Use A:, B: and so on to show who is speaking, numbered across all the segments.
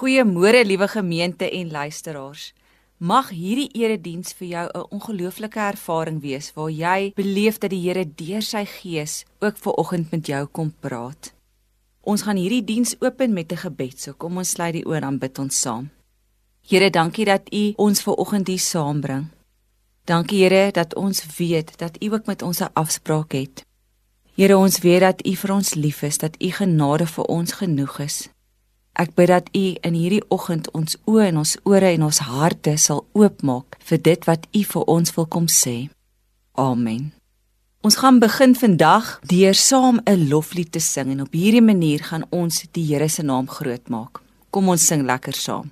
A: Goeiemôre liewe gemeente en luisteraars. Mag hierdie erediens vir jou 'n ongelooflike ervaring wees waar jy beleef dat die Here deur sy Gees ook ver oggend met jou kom praat. Ons gaan hierdie diens open met 'n gebed. So kom ons sluit die oë en bid ons saam. Here, dankie dat U ons ver oggend hier saambring. Dankie Here dat ons weet dat U ook met ons 'n afspraak het. Here, ons weet dat U vir ons lief is, dat U genade vir ons genoeg is. Ek bid dat U in hierdie oggend ons oë en ons ore en ons harte sal oopmaak vir dit wat U vir ons wil kom sê. Amen. Ons gaan begin vandag deur saam 'n loflied te sing en op hierdie manier gaan ons die Here se naam groot maak. Kom ons sing lekker saam.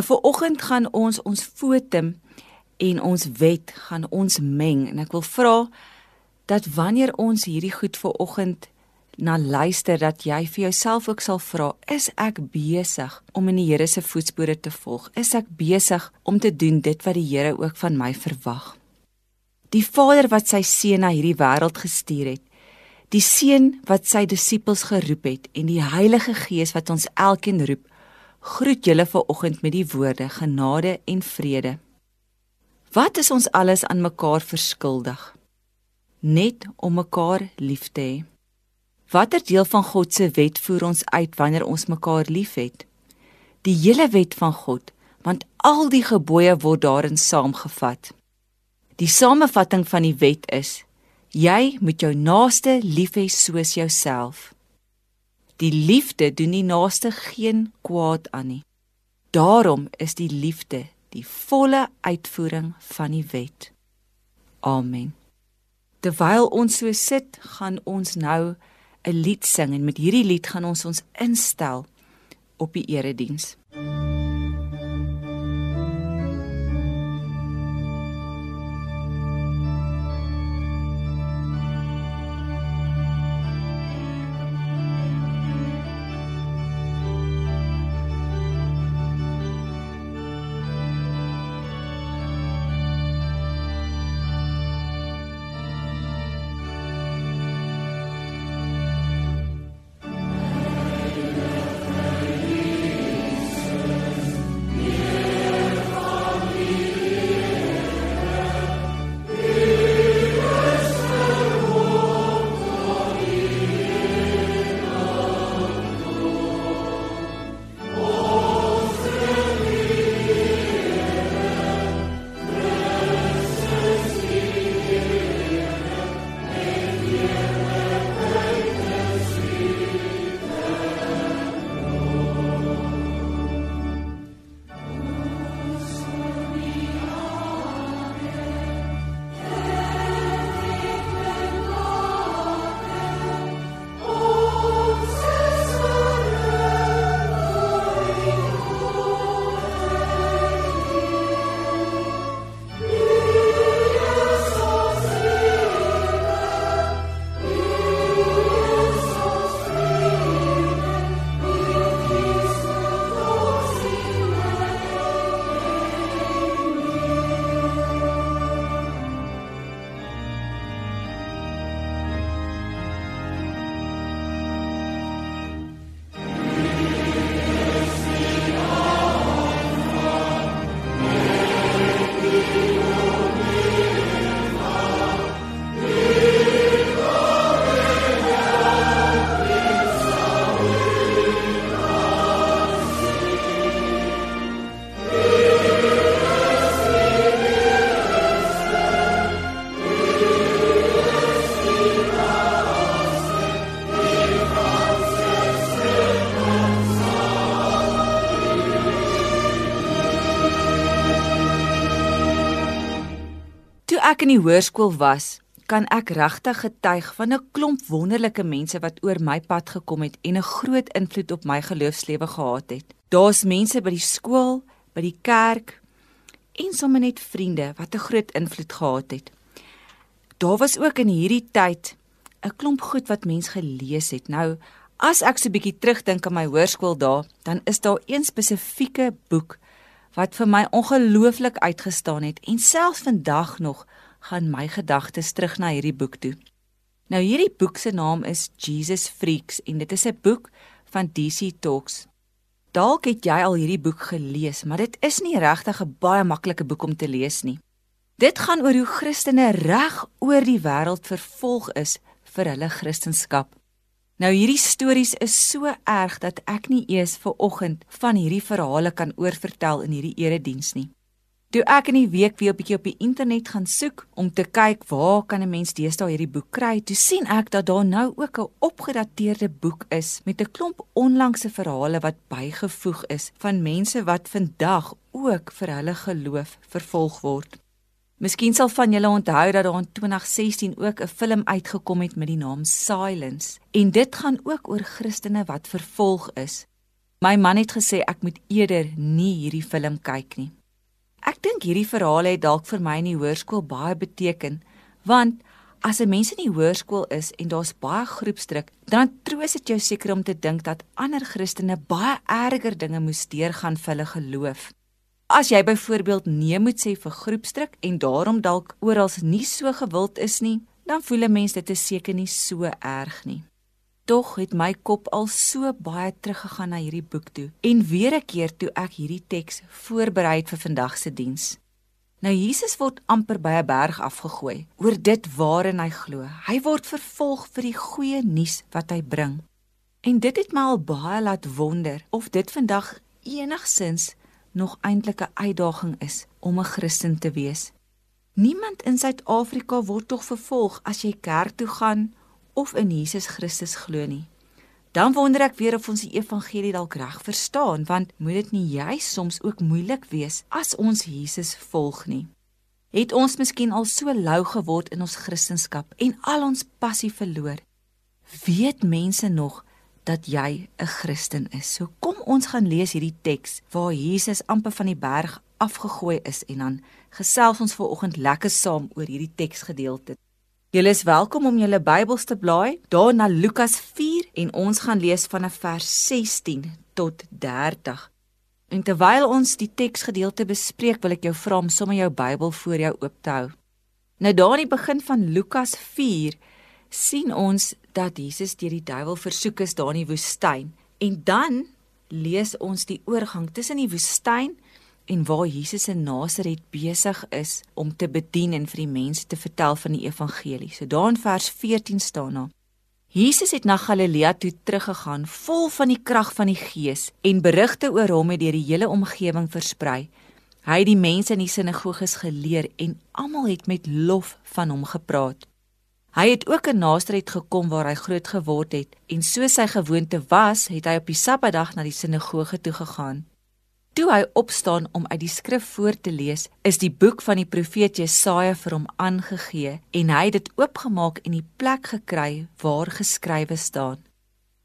A: Nou vir oggend gaan ons ons fotum en ons wet gaan ons meng. En ek wil vra dat wanneer ons hierdie goed vir oggend na luister dat jy vir jouself ook sal vra is ek besig om in die Here se voetspore te volg? Is ek besig om te doen dit wat die Here ook van my verwag? Die Vader wat sy seun na hierdie wêreld gestuur het die seun wat sy disippels geroep het en die Heilige Gees wat ons elkeen roep groet julle ver oggend met die woorde genade en vrede. Wat is ons alles aan mekaar verskuldig? Net om mekaar lief te hê. Watter deel van God se wet voer ons uit wanneer ons mekaar liefhet? Die hele wet van God, want al die gebooie word daarin saamgevat. Die samevatting van die wet is: jy moet jou naaste lief hê soos jouself. Die liefde doen die naaste geen kwaad aan nie. Daarom is die liefde die volle uitvoering van die wet. Amen. Terwyl ons so sit, gaan ons nou 'n lied sing en met hierdie lied gaan ons ons instel op die erediens. Ek in die hoërskool was, kan ek regtig getuig van 'n klomp wonderlike mense wat oor my pad gekom het en 'n groot invloed op my geloofslewe gehad het. Daar's mense by die skool, by die kerk en sommer net vriende wat 'n groot invloed gehad het. Daar was ook in hierdie tyd 'n klomp goed wat mens gelees het. Nou, as ek so 'n bietjie terugdink aan my hoërskool dae, dan is daar een spesifieke boek wat vir my ongelooflik uitgestaan het en selfs vandag nog gaan my gedagtes terug na hierdie boek toe. Nou hierdie boek se naam is Jesus Freaks en dit is 'n boek van DC Talks. Dalk het jy al hierdie boek gelees, maar dit is nie regtig 'n baie maklike boek om te lees nie. Dit gaan oor hoe Christene reg oor die wêreld vervolg is vir hulle Christendom. Nou hierdie stories is so erg dat ek nie eers ver oggend van hierdie verhale kan oorvertel in hierdie erediens nie. Toe ek in die week weer 'n bietjie op die internet gaan soek om te kyk waar kan 'n mens deesdae hierdie boek kry, toe sien ek dat daar nou ook 'n opgedateerde boek is met 'n klomp onlangse verhale wat bygevoeg is van mense wat vandag ook vir hulle geloof vervolg word. Miskien sal van julle onthou dat daar in 2016 ook 'n film uitgekom het met die naam Silence en dit gaan ook oor Christene wat vervolg is. My man het gesê ek moet eerder nie hierdie film kyk nie. Ek dink hierdie verhaal het dalk vir my in die hoërskool baie beteken, want as 'n mens in die hoërskool is en daar's baie groepsdruk, dan troos dit jou seker om te dink dat ander Christene baie erger dinge moes deurgaan vir hulle geloof. As jy byvoorbeeld nee moet sê vir groepsdruk en daarom dalk oral nie so gewild is nie, dan voel 'n mens dit is seker nie so erg nie. Tog het my kop al so baie teruggegaan na hierdie boek toe en weer 'n keer toe ek hierdie teks voorberei vir vandag se diens. Nou Jesus word amper by 'n berg afgegooi oor dit waarin hy glo. Hy word vervolg vir die goeie nuus wat hy bring. En dit het my al baie laat wonder of dit vandag enigsins nog eintlik 'n uitdaging is om 'n Christen te wees. Niemand in Suid-Afrika word tog vervolg as jy kerk toe gaan of in Jesus Christus glo nie. Dan wonder ek weer of ons die evangelie dalk reg verstaan, want moet dit nie juis soms ook moeilik wees as ons Jesus volg nie? Het ons miskien al so lou geword in ons kristendom en al ons passie verloor? Weet mense nog dat jy 'n Christen is? So kom ons gaan lees hierdie teks waar Jesus amper van die berg afgegooi is en dan gesels ons ver oggend lekker saam oor hierdie teksgedeelte. Julle is welkom om julle Bybels te blaai daar na Lukas 4 en ons gaan lees vanaf vers 16 tot 30. En terwyl ons die teksgedeelte bespreek, wil ek jou vra om sommer jou Bybel voor jou oop te hou. Nou daar in die begin van Lukas 4 sien ons dat Jesus deur die duiwel versoek is daar in die woestyn. En dan lees ons die oorgang tussen die woestyn en waar Jesus in Nasaret besig is om te bedien en vir die mense te vertel van die evangelie. So daar in vers 14 staan daar: Jesus het na Galilea toe teruggegaan vol van die krag van die Gees en berigte oor hom het deur die hele omgewing versprei. Hy het die mense in die sinagoges geleer en almal het met lof van hom gepraat. Hy het ook in Nasaret gekom waar hy groot geword het en soos sy gewoonte was, het hy op die Sabbatdag na die sinagoge toe gegaan. Toe hy opstaan om uit die skrif voor te lees, is die boek van die profeet Jesaja vir hom aangegee en hy het dit oopgemaak en die plek gekry waar geskrywe staan: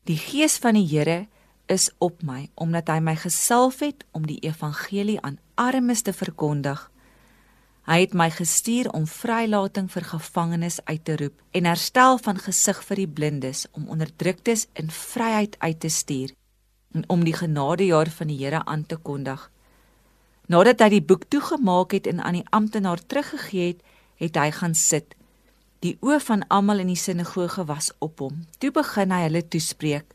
A: Die gees van die Here is op my omdat hy my gesalf het om die evangelie aan armes te verkondig. Hy het my gestuur om vrylating vir gevangenes uit te roep en herstel van gesig vir die blindes om onderdruktes in vryheid uit te stuur en om die genadejaar van die Here aan te kondig. Nadat hy die boek toegemaak het en aan die amptenaar teruggegee het, het hy gaan sit. Die oë van almal in die sinagoge was op hom. Toe begin hy hulle toespreek.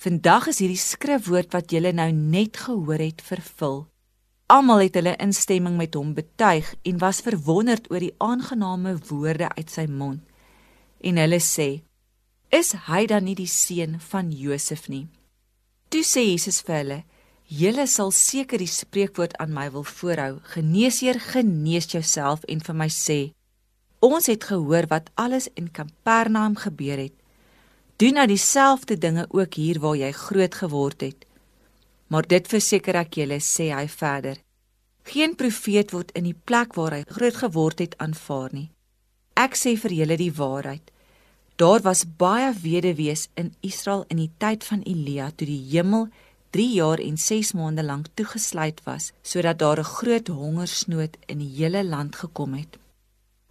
A: Vandag is hierdie skrifwoord wat julle nou net gehoor het vervul. Almal het hulle instemming met hom betuig en was verwonderd oor die aangename woorde uit sy mond. En hulle sê: "Is hy dan nie die seun van Josef nie?" Toe sê Jesus vir hulle: "Julle sal seker die spreekwoord aan my wil voorhou: Geneesheer, genees jouself en vir my sê: Ons het gehoor wat alles in Kapernaum gebeur het. Doen nou dieselfde dinge ook hier waar jy groot geword het. Maar dit verseker ek julle, sê hy verder: Geen profeet word in die plek waar hy groot geword het aanvaar nie. Ek sê vir julle die waarheid: Daar was baie weduwees in Israel in die tyd van Elia toe die hemel 3 jaar en 6 maande lank toegesluit was sodat daar 'n groot hongersnood in die hele land gekom het.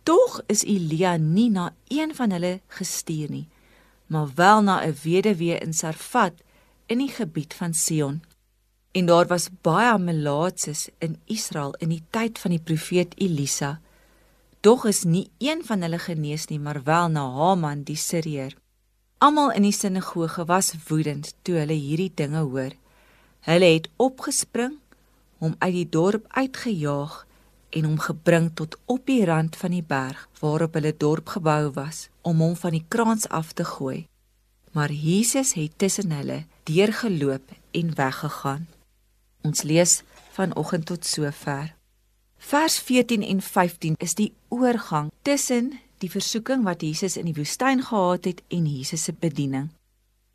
A: Tog is Elia nie na een van hulle gestuur nie, maar wel na 'n weduwee in Sarfat in die gebied van Sion. En daar was baie melaatses in Israel in die tyd van die profeet Elisa. Dog is nie een van hulle genees nie, maar wel Naaman die Siriër. Almal in die sinagoge was woedend toe hulle hierdie dinge hoor. Hulle het opgespring, hom uit die dorp uitgejaag en hom gebring tot op die rand van die berg waarop hulle dorp gebou was om hom van die kraans af te gooi. Maar Jesus het tussen hulle deurgeloop en weggegaan. Ons lees vanoggend tot sover. Vers 14 en 15 is die oorgang tussen die versoeking wat Jesus in die woestyn gehad het en Jesus se bediening.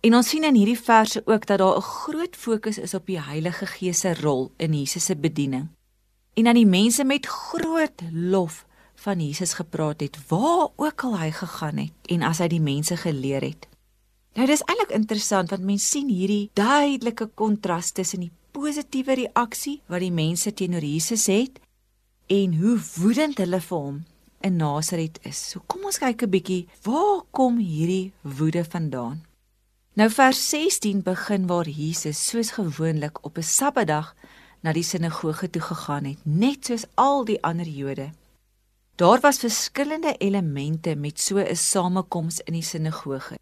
A: En ons sien in hierdie verse ook dat daar 'n groot fokus is op die Heilige Gees se rol in Jesus se bediening. En dat die mense met groot lof van Jesus gepraat het waar ook al hy gegaan het en as hy die mense geleer het. Nou dis eintlik interessant want mense sien hierdie duidelike kontras tussen die positiewe reaksie wat die mense teenoor Jesus het en hoe woedend hulle vir hom in Nasaret is. So kom ons kyk 'n bietjie, waar kom hierdie woede vandaan? Nou vers 16 begin waar Jesus soos gewoonlik op 'n Sabbatdag na die sinagoge toe gegaan het, net soos al die ander Jode. Daar was verskillende elemente met so 'n samekoms in die sinagoge.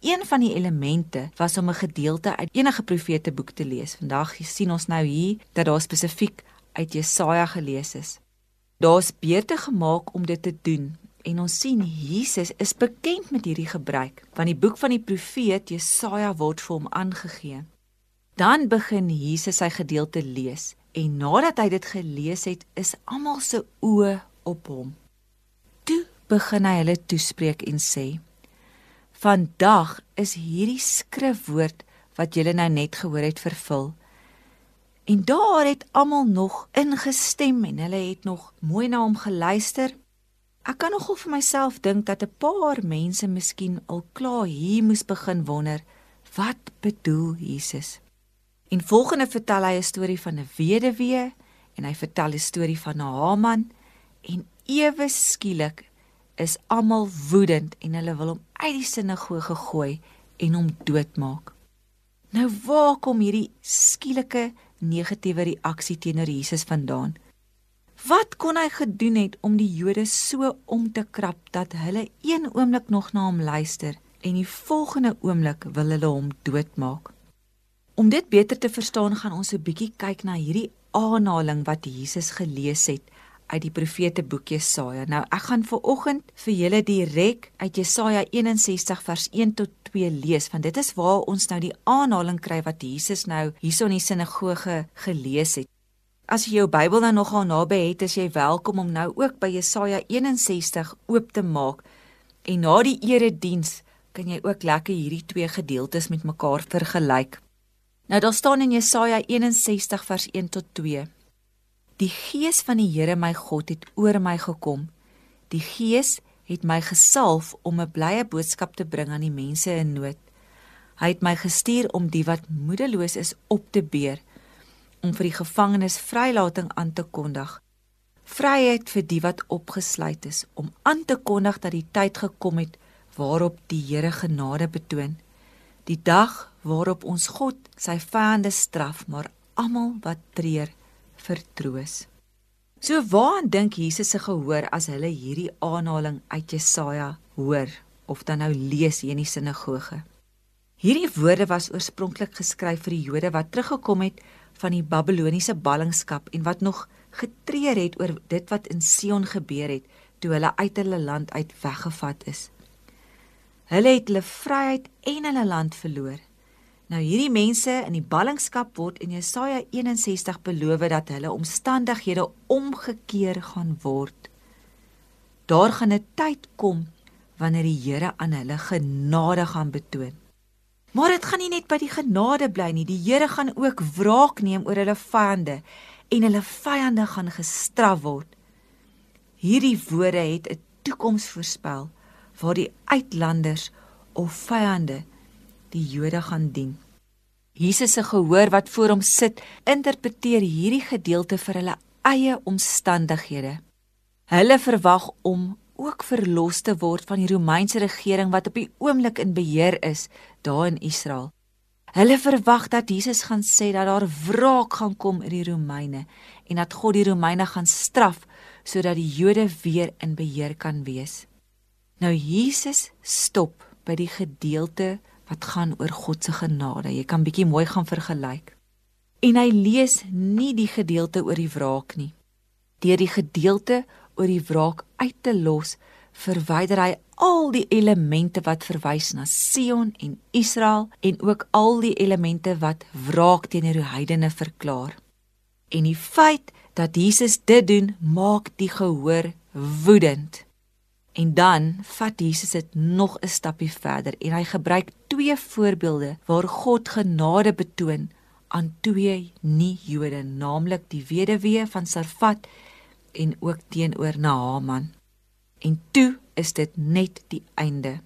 A: Een van die elemente was om 'n gedeelte uit enige profeteboek te lees. Vandag sien ons nou hier dat daar spesifiek uit Jesaja gelees is. Daar's beurte gemaak om dit te doen en ons sien Jesus is bekend met hierdie gebruik want die boek van die profeet Jesaja word vir hom aangegee. Dan begin Jesus sy gedeelte lees en nadat hy dit gelees het, is almal se oë op hom. Toe begin hy hulle toespreek en sê: "Vandag is hierdie skrifwoord wat julle nou net gehoor het vervul." En daar het almal nog ingestem en hulle het nog mooi na hom geluister. Ek kan nogal vir myself dink dat 'n paar mense miskien al klaar hier moes begin wonder, wat bedoel Jesus? En volgende vertel hy 'n storie van 'n weduwee en hy vertel 'n storie van Naaman en ewe skielik is almal woedend en hulle wil hom uit die sinagoge gooi en hom doodmaak. Nou waar kom hierdie skielike negatiewe reaksie teenoor Jesus vandaan? Wat kon hy gedoen het om die Jode so om te krap dat hulle een oomblik nog na hom luister en die volgende oomblik wil hulle hom doodmaak? Om dit beter te verstaan, gaan ons 'n bietjie kyk na hierdie aanhaling wat Jesus gelees het uit die profete boek Jesaja. Nou ek gaan vir oggend vir julle direk uit Jesaja 61 vers 1 tot 2 lees want dit is waar ons nou die aanhaling kry wat Jesus nou hierso in die sinagoge gelees het. As jy jou Bybel nou nogal naby het, is jy welkom om nou ook by Jesaja 61 oop te maak. En na die erediens kan jy ook lekker hierdie twee gedeeltes met mekaar vergelyk. Nou daar staan in Jesaja 61 vers 1 tot 2. Die gees van die Here my God het oor my gekom. Die gees het my gesalf om 'n blye boodskap te bring aan die mense in nood. Hy het my gestuur om die wat moedeloos is op te beer, om vir die gevangenes vrylating aan te kondig. Vryheid vir die wat opgesluit is, om aan te kondig dat die tyd gekom het waarop die Here genade betoon. Die dag waarop ons God sy vyande straf, maar almal wat treur vertroos. So waaraan dink Jesus se gehoor as hulle hierdie aanhaling uit Jesaja hoor of dan nou lees hier in die sinagoge? Hierdie woorde was oorspronklik geskryf vir die Jode wat teruggekom het van die Babiloniese ballingskap en wat nog getreur het oor dit wat in Sion gebeur het toe hulle uit hulle land uit weggevat is. Hulle het hulle vryheid en hulle land verloor. Nou hierdie mense in die ballingskap word in Jesaja 61 beloof dat hulle omstandighede omgekeer gaan word. Daar gaan 'n tyd kom wanneer die Here aan hulle genade gaan betoon. Maar dit gaan nie net by die genade bly nie. Die Here gaan ook wraak neem oor hulle vyande en hulle vyande gaan gestraf word. Hierdie woorde het 'n toekoms voorspel waar die uitlanders of vyande die Jode gaan dien. Jesus se gehoor wat voor hom sit, interpreteer hierdie gedeelte vir hulle eie omstandighede. Hulle verwag om ook verlos te word van die Romeinse regering wat op die oomblik in beheer is daar in Israel. Hulle verwag dat Jesus gaan sê dat daar wraak gaan kom oor die Romeine en dat God die Romeine gaan straf sodat die Jode weer in beheer kan wees. Nou Jesus stop by die gedeelte wat gaan oor God se genade. Jy kan bietjie mooi gaan vergelyk. En hy lees nie die gedeelte oor die wraak nie. Deur die gedeelte oor die wraak uit te los, verwyder hy al die elemente wat verwys na Sion en Israel en ook al die elemente wat wraak teenoor die heidene verklaar. En die feit dat Jesus dit doen, maak die gehoor woedend. En dan vat Jesus dit nog 'n stappie verder en hy gebruik twee voorbeelde waar God genade betoon aan twee nie-Jode, naamlik die weduwee van Sarfat en ook teenoor Naaman. En toe is dit net die einde.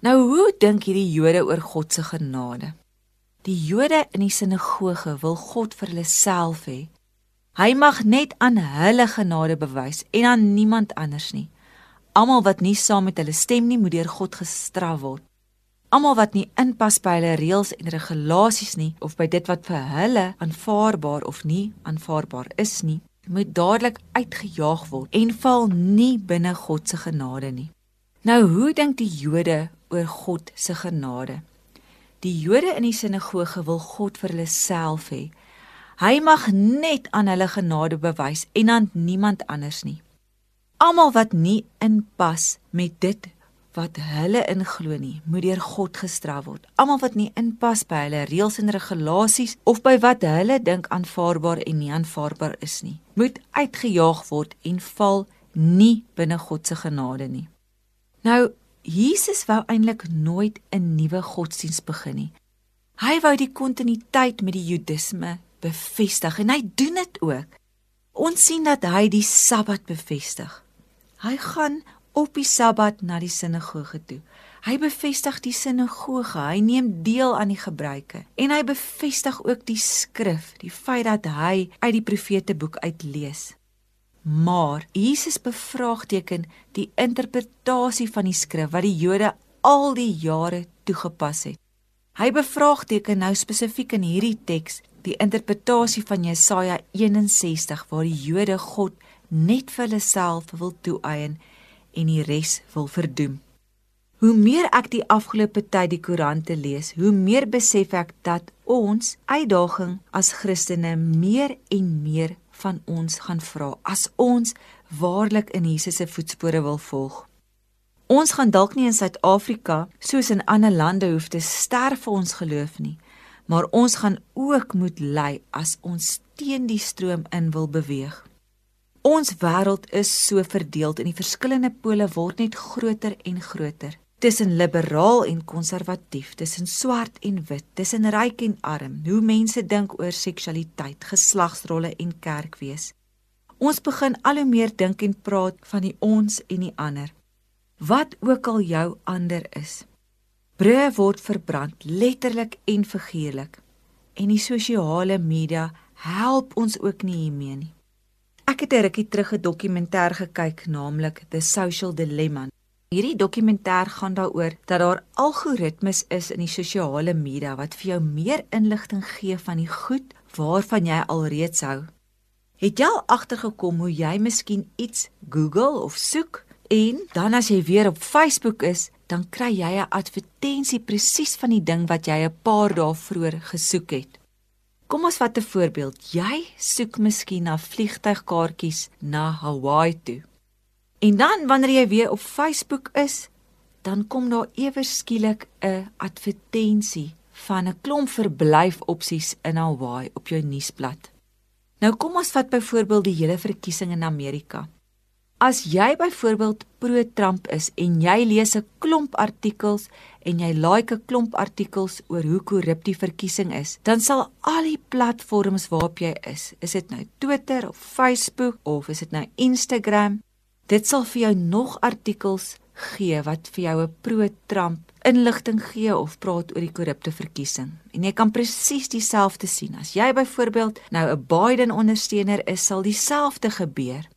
A: Nou hoe dink hierdie Jode oor God se genade? Die Jode in die sinagoge wil God vir hulle self hê. Hy mag net aan hulle genade bewys en aan niemand anders nie. Almal wat nie saam met hulle stem nie, moet deur God gestraf word. Almal wat nie inpas by hulle reëls en regulasies nie of by dit wat vir hulle aanvaarbaar of nie aanvaarbaar is nie, moet dadelik uitgejaag word en val nie binne God se genade nie. Nou hoe dink die Jode oor God se genade? Die Jode in die sinagoge wil God vir hulle self hê. Hy mag net aan hulle genade bewys en aan niemand anders nie. Almal wat nie inpas met dit wat hulle inglo nie, moet deur God gestraf word. Almal wat nie inpas by hulle reëls en regulasies of by wat hulle dink aanvaarbaar en nie aanvaarbaar is nie, moet uitgejaag word en val nie binne God se genade nie. Nou Jesus wou eintlik nooit 'n nuwe godsdiens begin nie. Hy wou die kontinuïteit met die Judisme bevestig en hy doen dit ook. Ons sien dat hy die Sabbat bevestig. Hy gaan op die Sabbat na die sinagoge toe. Hy bevestig die sinagoge, hy neem deel aan die gebruike en hy bevestig ook die skrif, die feit dat hy uit die profeteboek uitlees. Maar Jesus bevraagteken die interpretasie van die skrif wat die Jode al die jare toegepas het. Hy bevraagteken nou spesifiek in hierdie teks die interpretasie van Jesaja 61 waar die Jode God net vir hulle self wil toeëien en die res wil verdoem. Hoe meer ek die afgelope tyd die koerante lees, hoe meer besef ek dat ons uitdaging as Christene meer en meer van ons gaan vra as ons waarlik in Jesus se voetspore wil volg. Ons gaan dalk nie in Suid-Afrika soos in ander lande hoef te sterf vir ons geloof nie, maar ons gaan ook moet ly as ons teen die stroom in wil beweeg. Ons wêreld is so verdeel en die verskillende pole word net groter en groter tussen liberaal en konservatief, tussen swart en wit, tussen ryk en arm, hoe mense dink oor seksualiteit, geslagsrolle en kerkwees. Ons begin al hoe meer dink en praat van die ons en die ander. Wat ook al jou ander is. Brûe word verbrand, letterlik en figuurlik. En die sosiale media help ons ook nie hiermee nie. Ek het 'n rukkie terug 'n dokumentêr gekyk, naamlik The Social Dilemma. Hierdie dokumentêr gaan daaroor dat daar algoritmes is in die sosiale media wat vir jou meer inligting gee van die goed waarvan jy alreeds hou. Het jy al agtergekom hoe jy miskien iets Google of soek en dan as jy weer op Facebook is, dan kry jy 'n advertensie presies van die ding wat jy 'n paar dae vroeër gesoek het. Kom ons vat 'n voorbeeld. Jy soek miskien na vliegtuigkaartjies na Hawaii toe. En dan wanneer jy weer op Facebook is, dan kom daar ewe skielik 'n advertensie van 'n klomp verblyfopsies in Hawaii op jou nuusblad. Nou kom ons vat byvoorbeeld die hele verkiesing in Amerika. As jy byvoorbeeld pro-Trump is en jy lees 'n klomp artikels en jy like 'n klomp artikels oor hoe korrup die verkiesing is, dan sal al die platforms waarop jy is, is dit nou Twitter of Facebook of is dit nou Instagram, Dit sal vir jou nog artikels gee wat vir jou 'n pro-Trump inligting gee of praat oor die korrupte verkiesing. En jy kan presies dieselfde sien. As jy byvoorbeeld nou 'n Biden ondersteuner is, sal dieselfde gebeur.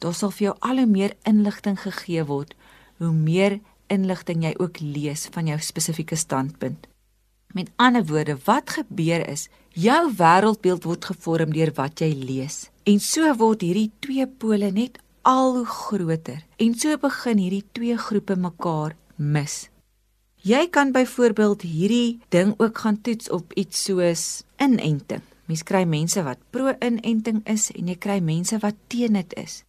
A: Daar sal vir jou al hoe meer inligting gegee word, hoe meer inligting jy ook lees van jou spesifieke standpunt. Met ander woorde, wat gebeur is, jou wêreldbeeld word gevorm deur wat jy lees. En so word hierdie twee pole net al hoe groter en so begin hierdie twee groepe mekaar mis. Jy kan byvoorbeeld hierdie ding ook gaan toets op iets soos inenting. Mens kry mense wat pro-inenting is en jy kry mense wat teen dit is.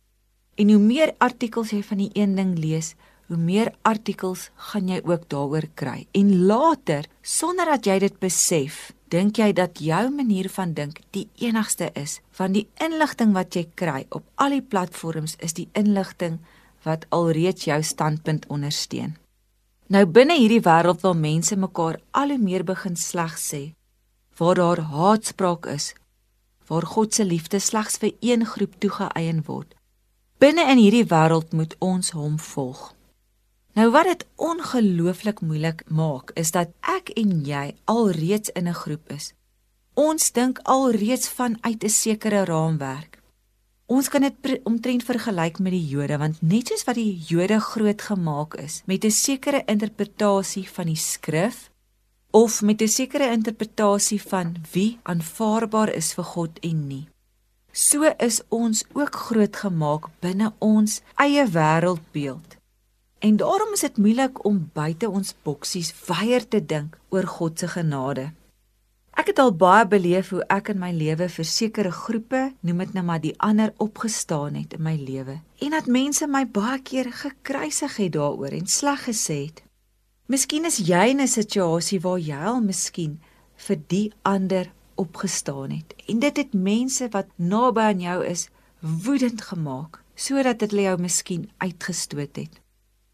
A: En hoe meer artikels jy van die een ding lees, hoe meer artikels gaan jy ook daaroor kry. En later, sonder dat jy dit besef, dink jy dat jou manier van dink die enigste is van die inligting wat jy kry op al die platforms is die inligting wat alreeds jou standpunt ondersteun. Nou binne hierdie wêreld waar mense mekaar al hoe meer begin sleg sê, waar daar haatspraak is, waar God se liefde slegs vir een groep toegeëien word. Binne in hierdie wêreld moet ons hom volg. Nou wat dit ongelooflik moeilik maak is dat ek en jy alreeds in 'n groep is. Ons dink alreeds vanuit 'n sekere raamwerk. Ons kan dit omtrent vergelyk met die Jode want net soos wat die Jode groot gemaak is met 'n sekere interpretasie van die skrif of met 'n sekere interpretasie van wie aanvaarbaar is vir God en nie. So is ons ook groot gemaak binne ons eie wêreldbeeld. En daarom is dit moeilik om buite ons boksies weier te dink oor God se genade. Ek het al baie beleef hoe ek in my lewe vir sekere groepe, noem dit nou maar die ander opgestaan het in my lewe. En dat mense my baie keer gekruisig het daaroor en sleg gesê het. Miskien is jy in 'n situasie waar jy al miskien vir die ander opgestaan het. En dit het mense wat naby aan jou is woedend gemaak sodat hulle jou miskien uitgestoot het.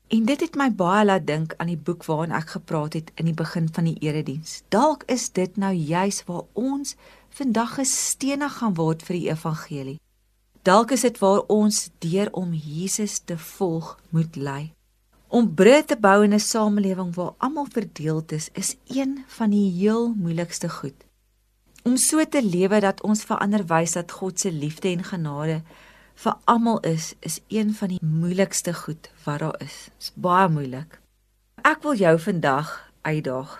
A: En dit het my baie laat dink aan die boek waarin ek gepraat het in die begin van die erediens. Dalk is dit nou juis waar ons vandag gestenig gaan word vir die evangelie. Dalk is dit waar ons deur om Jesus te volg moet lei. Om brûe te bou in 'n samelewing waar almal verdeeld is, is een van die heel moeilikste goed. Om so te lewe dat ons verander wys dat God se liefde en genade vir almal is, is een van die moeilikste goed wat daar is. Dit is baie moeilik. Ek wil jou vandag uitdaag.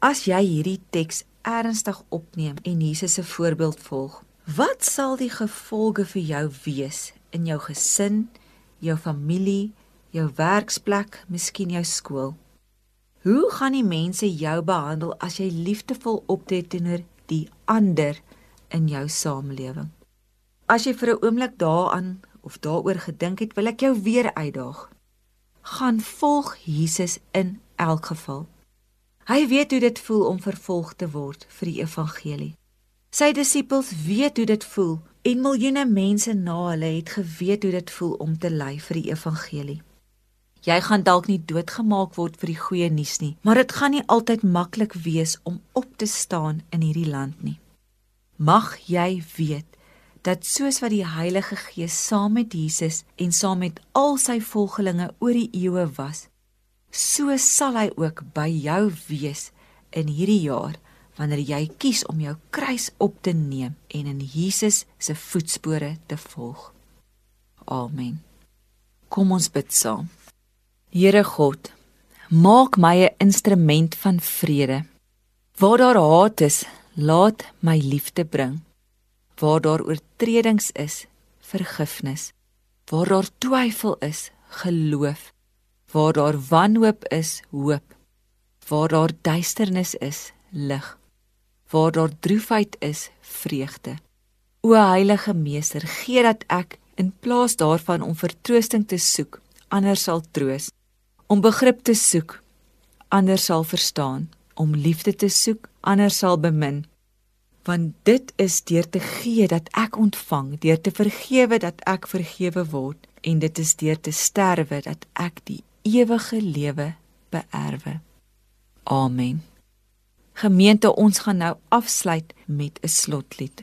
A: As jy hierdie teks ernstig opneem en Jesus se voorbeeld volg, wat sal die gevolge vir jou wees in jou gesin, jou familie, jou werksplek, miskien jou skool? Hoe gaan die mense jou behandel as jy liefdevol optree teenoor die ander in jou samelewing? As jy vir 'n oomblik daaraan of daaroor gedink het, wil ek jou weer uitdaag. Gaan volg Jesus in elk geval. Hy weet hoe dit voel om vervolg te word vir die evangelie. Sy disippels weet hoe dit voel en miljoene mense na hulle het geweet hoe dit voel om te ly vir die evangelie. Jy gaan dalk nie doodgemaak word vir die goeie nuus nie, maar dit gaan nie altyd maklik wees om op te staan in hierdie land nie. Mag jy weet dat soos wat die Heilige Gees saam met Jesus en saam met al sy volgelinge oor die eeue was, so sal hy ook by jou wees in hierdie jaar wanneer jy kies om jou kruis op te neem en in Jesus se voetspore te volg. Amen. Kom ons bid saam. Here God, maak my 'n instrument van vrede. Waar daar haat is, laat my liefde bring. Waar daar oortredings is, vergifnis. Waar daar twyfel is, geloof waar daar wanhoop is, hoop. Waar daar duisternis is, lig. Waar daar droefheid is, vreugde. O Heilige Meester, gee dat ek in plaas daarvan om vertroosting te soek, ander sal troos, om begrip te soek, ander sal verstaan, om liefde te soek, ander sal bemin. Want dit is deur te gee dat ek ontvang, deur te vergewe dat ek vergewe word en dit is deur te sterwe dat ek die ewige lewe beerwe. Amen. Gemeente, ons gaan nou afsluit met 'n slotlied.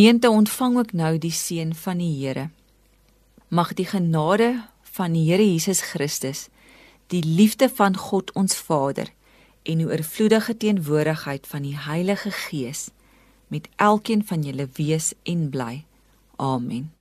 A: Gemeente ontvang ook nou die seën van die Here. Mag die genade van die Here Jesus Christus, die liefde van God ons Vader en die oorvloedige teenwoordigheid van die Heilige Gees met elkeen van julle wees en bly. Amen.